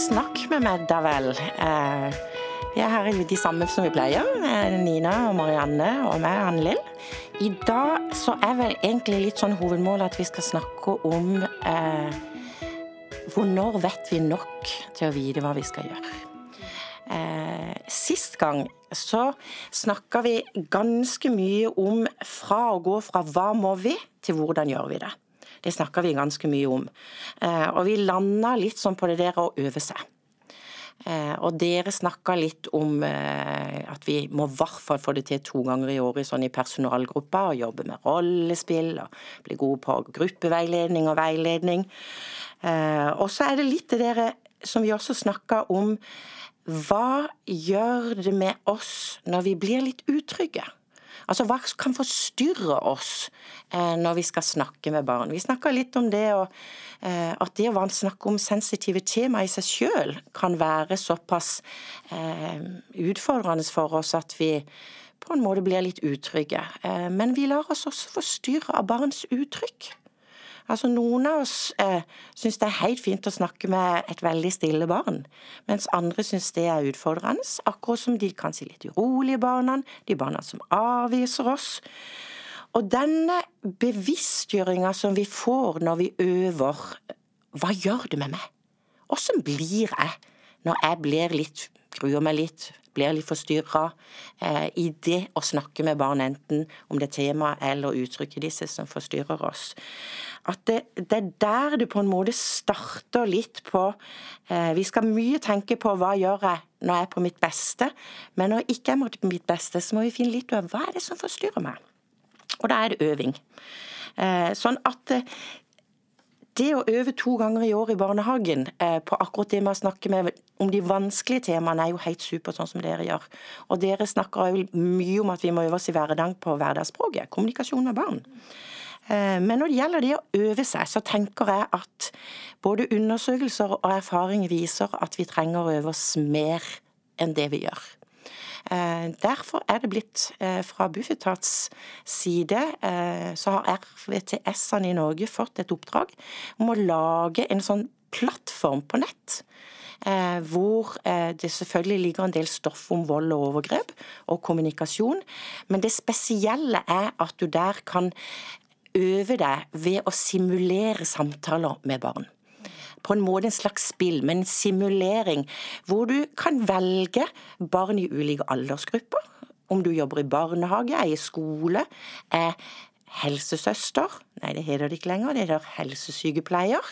Snakk med meg, da vel. Eh, vi er her de samme som vi pleier. Eh, Nina og Marianne og meg, Anne Lill. I dag så er vel egentlig litt sånn hovedmålet at vi skal snakke om eh, Hvornår vet vi nok til å vite hva vi skal gjøre? Eh, sist gang så snakka vi ganske mye om fra å gå fra hva må vi, til hvordan gjør vi det. Det snakker vi ganske mye om. Eh, og vi landa litt sånn på det der å øve seg. Eh, og dere snakka litt om eh, at vi må i hvert fall få det til to ganger i året sånn i personalgruppa, og jobbe med rollespill og bli gode på gruppeveiledning og veiledning. Og så er det litt det dere som vi også snakka om. Hva gjør det med oss når vi blir litt utrygge? Altså hva kan forstyrre oss eh, når vi skal snakke med barn? Vi snakka litt om det og, eh, at det å snakke om sensitive tema i seg sjøl kan være såpass eh, utfordrende for oss at vi på en måte blir litt utrygge. Eh, men vi lar oss også forstyrre av barns uttrykk. Altså Noen av oss eh, syns det er helt fint å snakke med et veldig stille barn, mens andre syns det er utfordrende. Akkurat som de kanskje litt urolige barna, de barna som avviser oss. Og denne bevisstgjøringa som vi får når vi øver, hva gjør det med meg? Åssen blir jeg når jeg blir litt, gruer meg litt, blir litt forstyrra eh, i det å snakke med barn, enten om det er temaet eller uttrykket disse som forstyrrer oss at det, det, er der du på en måte starter litt på eh, Vi skal mye tenke på hva gjør jeg når jeg er på mitt beste, men når jeg ikke er på mitt beste, så må vi finne litt over hva er det som forstyrrer meg. Og da er det øving. Eh, sånn at eh, det å øve to ganger i år i barnehagen eh, på akkurat det med å snakke med om de vanskelige temaene, er jo helt supert, sånn som dere gjør. Og dere snakker jo mye om at vi må øve oss i hverdagen på hverdagsspråket. Kommunikasjon med barn. Eh, men når det gjelder det å øve seg, så tenker jeg at både undersøkelser og erfaring viser at vi trenger å øve oss mer enn det vi gjør. Eh, derfor er det blitt eh, fra Bufetats side så har RVTS-ene i Norge fått et oppdrag om å lage en sånn plattform på nett. Hvor det selvfølgelig ligger en del stoff om vold og overgrep og kommunikasjon. Men det spesielle er at du der kan øve deg ved å simulere samtaler med barn. På en måte en slags spill, men en simulering hvor du kan velge barn i ulike aldersgrupper. Om du jobber i barnehage, er i skole, er helsesøster Nei, det heter det ikke lenger, det heter helsesykepleier.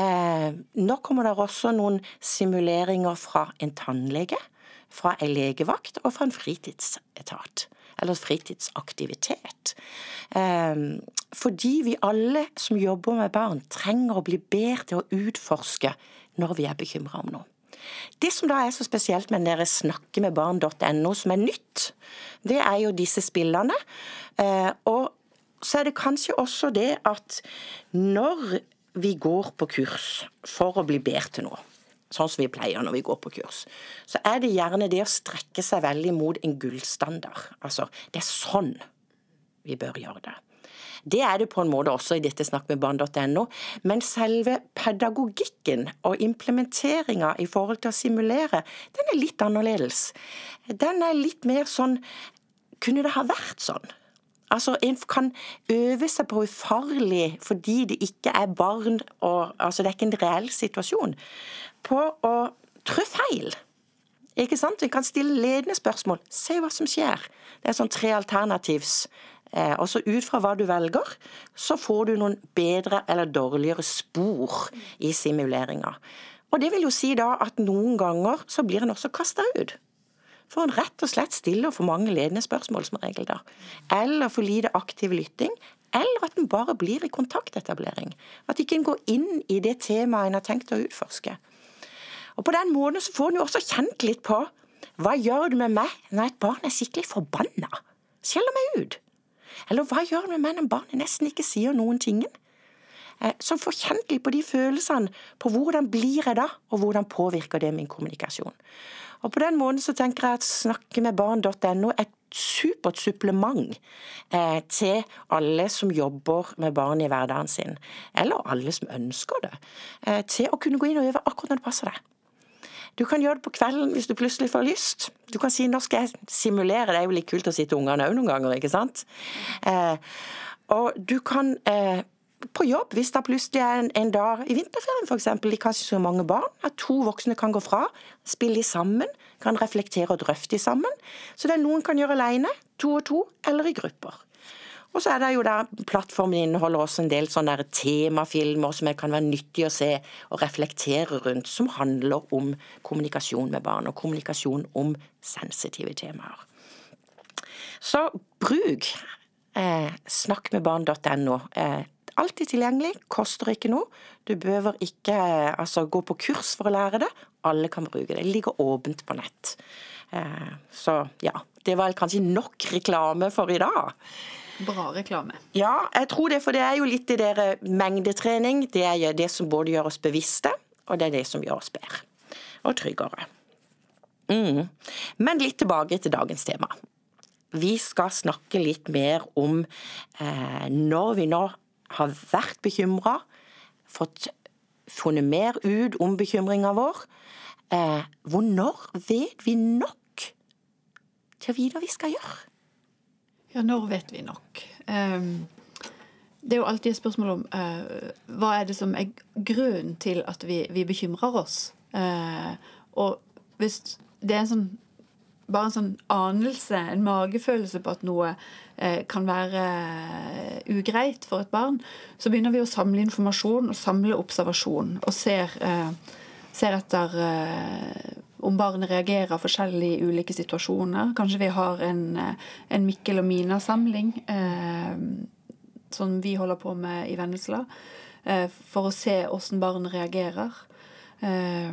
Eh, nå kommer det også noen simuleringer fra en tannlege, fra en legevakt og fra en fritidsetat eller fritidsaktivitet. Ehm, fordi vi alle som jobber med barn, trenger å bli bedre til å utforske når vi er bekymra om noe. Det som da er så spesielt med dere snakkemedbarn.no, som er nytt, det er jo disse spillene. Eh, og så er det kanskje også det at når vi går på kurs for å bli bedre til noe, sånn som vi pleier når vi går på kurs, så er det gjerne det å strekke seg veldig mot en gullstandard. Altså, det er sånn vi bør gjøre det. Det er det på en måte også i dette snakk med barn.no, men selve pedagogikken og implementeringa i forhold til å simulere, den er litt annerledes. Den er litt mer sånn Kunne det ha vært sånn? Altså, En kan øve seg på ufarlig fordi det ikke er barn og altså Det er ikke en reell situasjon på å trø feil. Ikke sant? Vi kan stille ledende spørsmål. Se hva som skjer. Det er sånn tre alternativs. Eh, og så ut fra hva du velger, så får du noen bedre eller dårligere spor i simuleringa. Og det vil jo si da at noen ganger så blir en også kasta ut. For en rett og slett stiller for mange ledende spørsmål, som regel da. Eller for lite aktiv lytting, eller at en bare blir i kontaktetablering. At ikke en går inn i det temaet en har tenkt å utforske. Og På den måten så får en jo også kjent litt på hva gjør det med meg når et barn er skikkelig forbanna? Skjeller meg ut? Eller hva gjør det med meg når barnet nesten ikke sier noen ting? Eh, som får kjent litt på de følelsene, på hvordan blir jeg da, og hvordan påvirker det min kommunikasjon. Og På den måten så tenker jeg at snakkemedbarn.no er et supert supplement eh, til alle som jobber med barn i hverdagen sin, eller alle som ønsker det, eh, til å kunne gå inn og øve akkurat når det passer deg. Du kan gjøre det på kvelden hvis du plutselig får lyst. Du kan si 'nå skal jeg simulere', det er jo litt kult å si til ungene òg noen ganger, ikke sant? Eh, og du kan eh, på jobb, hvis det plutselig er en, en dag i vinterferien f.eks., de kanskje så mange barn, at to voksne kan gå fra, spille sammen, kan reflektere og drøfte sammen. Så det er noen kan gjøre alene, to og to, eller i grupper. Og så er det jo der Plattformen inneholder også en del sånne temafilmer som kan være nyttig å se og reflektere rundt, som handler om kommunikasjon med barn, og kommunikasjon om sensitive temaer. Så bruk eh, snakkmedbarn.no. Eh, alltid tilgjengelig, koster ikke noe. Du behøver ikke altså, gå på kurs for å lære det. Alle kan bruke det. Det ligger åpent på nett. Eh, så ja, det var kanskje nok reklame for i dag. Bra reklame. Ja, jeg tror det, for det er jo litt i dere mengdetrening. Det er det som både gjør oss bevisste, og det er det som gjør oss bedre og tryggere. Mm. Men litt tilbake til dagens tema. Vi skal snakke litt mer om eh, når vi nå har vært bekymra, fått funnet mer ut om bekymringa vår. Eh, hvor når vet vi nok til å vite hva vi skal gjøre? Ja, når vet vi nok? Um, det er jo alltid et spørsmål om uh, hva er det som er grunnen til at vi, vi bekymrer oss. Uh, og hvis det er en sånn bare en sånn anelse, en magefølelse på at noe eh, kan være eh, ugreit for et barn, så begynner vi å samle informasjon og samle observasjon og ser, eh, ser etter om barnet reagerer forskjellig i ulike situasjoner. Kanskje vi har en, eh, en Mikkel og Mina-samling eh, som vi holder på med i Vennesla, eh, for å se åssen barnet reagerer. Eh,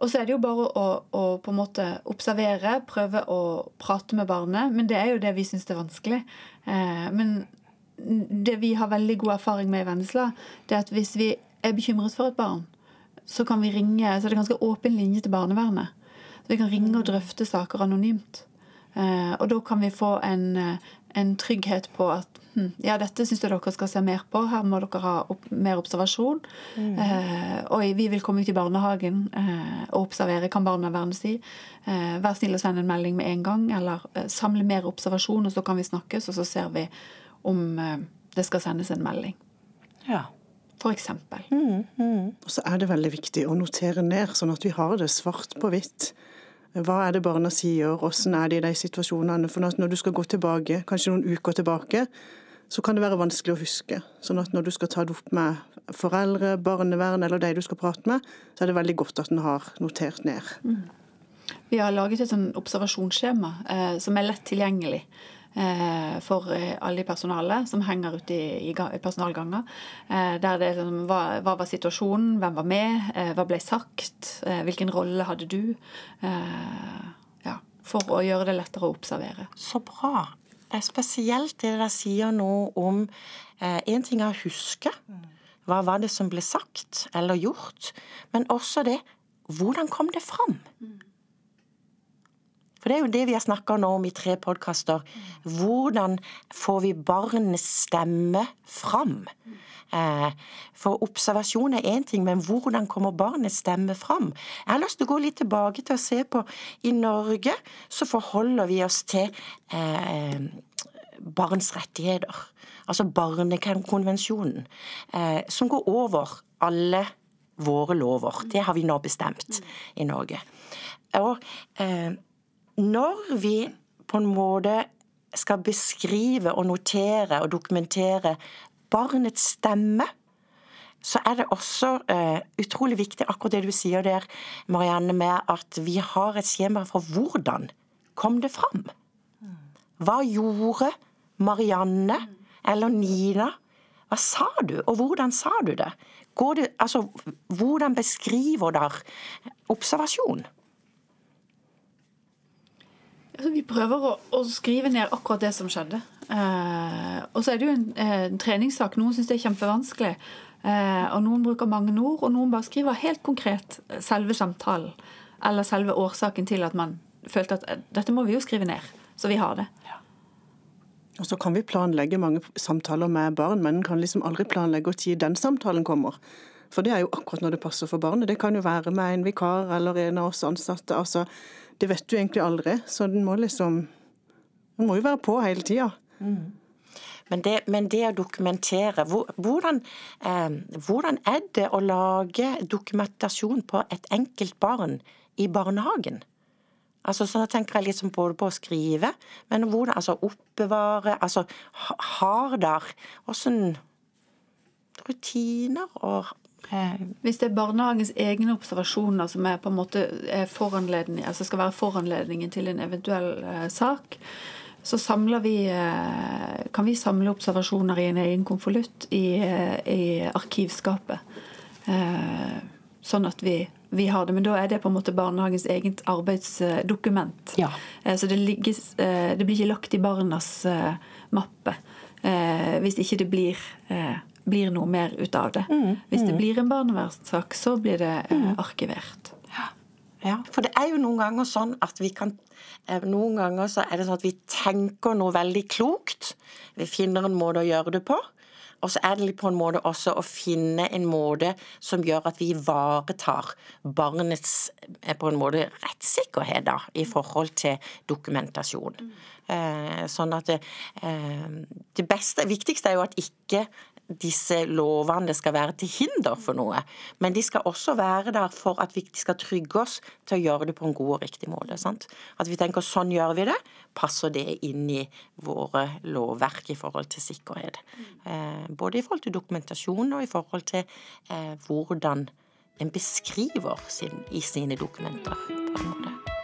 og så er det jo bare å, å, på en måte observere, prøve å prate med barnet. Men det er jo det vi syns er vanskelig. Eh, men det vi har veldig god erfaring med i Vennesla, det er at hvis vi er bekymret for et barn, så kan vi ringe Så det er ganske åpen linje til barnevernet. Så vi kan ringe og drøfte saker anonymt. Eh, og da kan vi få en, eh, en trygghet på at hm, ja, dette syns jeg dere skal se mer på. Her må dere ha opp, mer observasjon. Mm. Eh, og vi vil komme ut i barnehagen eh, og observere, kan barnevernet si. Eh, vær snill å sende en melding med en gang, eller eh, samle mer observasjon, og så kan vi snakkes, og så ser vi om det skal sendes en melding. Ja For Mm, mm. Og så er det veldig viktig å notere ned, sånn at vi har det svart på hvitt. Hva er det barna sier, hvordan er det i de situasjonene? For når du skal gå tilbake, kanskje noen uker tilbake, så kan det være vanskelig å huske. Sånn at når du skal ta det opp med foreldre, barnevern eller de du skal prate med, så er det veldig godt at en har notert ned. Mm. Vi har laget et sånn observasjonsskjema eh, som er lett tilgjengelig. Eh, for eh, alle i personalet som henger ute i, personalganger. Eh, der det sånn, hva, hva, var situasjonen, hvem var med, hva ble sagt, hvilken rolle hadde du? Ja, for å gjøre det lettere å observere. Så bra. Det er Spesielt det dere sier nå om En ting er å huske. Hva var det som ble sagt eller gjort? Men også det hvordan kom det fram? Det er jo det vi har snakka om i tre podkaster. Hvordan får vi barnets stemme fram? Eh, for observasjon er én ting, men hvordan kommer barnets stemme fram? Jeg har lyst til å gå litt tilbake til å se på I Norge så forholder vi oss til eh, barns rettigheter. Altså Barnekonvensjonen. Eh, som går over alle våre lover. Det har vi nå bestemt i Norge. Og eh, når vi på en måte skal beskrive og notere og dokumentere barnets stemme, så er det også uh, utrolig viktig akkurat det du sier der, Marianne, med at vi har et skjema for hvordan kom det fram. Hva gjorde Marianne eller Nina? Hva sa du, og hvordan sa du det? det altså, hvordan beskriver der observasjon? Vi prøver å, å, skrive ned akkurat det som skjedde. Eh, og så er det jo en, eh, en treningssak. Noen syns det er kjempevanskelig. Eh, og noen bruker mange ord, og noen bare skriver helt konkret selve samtalen. Eller selve årsaken til at man følte at eh, dette må vi jo skrive ned. Så vi har det. Og så kan vi planlegge mange samtaler med barn, men en kan liksom aldri planlegge når den samtalen kommer. For det er jo akkurat når det passer for barnet. Det kan jo være med en vikar eller en av oss ansatte. altså Det vet du egentlig aldri. Så den må liksom Den må jo være på hele tida. Mm. Men men det, å dokumentere hvordan, eh, hvordan, er det å lage dokumentasjon på et enkelt barn i barnehagen? Altså, så tenker jeg liksom både på å skrive, men hvordan altså oppbevare Altså, har der åssen rutiner og hvis det er barnehagens egne observasjoner som er på en måte foranledning, altså skal være foranledningen til en eventuell eh, sak, så vi, eh, kan vi samle observasjoner i en egen konvolutt i, eh, i, arkivskapet. Eh, sånn at vi, vi, har det. Men da er det på en måte barnehagens eget arbeidsdokument. Ja. Så det, ligger, det, blir ikke lagt i barnas mappe hvis ikke det blir, blir noe mer ut av det. Mm, hvis det mm. blir en barnevernssak, så blir det eh, arkivert. Ja, for det er jo noen ganger sånn at vi kan Eh, noen ganger så er det sånn at vi tenker noe veldig klokt. Vi finner en måte å gjøre det på. Og så er det på en måte også å finne en måte som gjør at vi ivaretar barnets eh, på en måte rettssikkerhet da, i forhold til dokumentasjon. Mm. Eh, sånn at det, eh, det beste, viktigste er jo at ikke disse lovene skal være til hinder for noe, men de skal også være der for at vi skal trygge oss til å gjøre det på en god og riktig måte. Sant? At vi tenker sånn gjør vi det, passer det inn i våre lovverk i forhold til sikkerhet. Eh, både i forhold til dokumentasjon og i forhold til eh, hvordan en beskriver sin, i sine dokumenter. på en måte.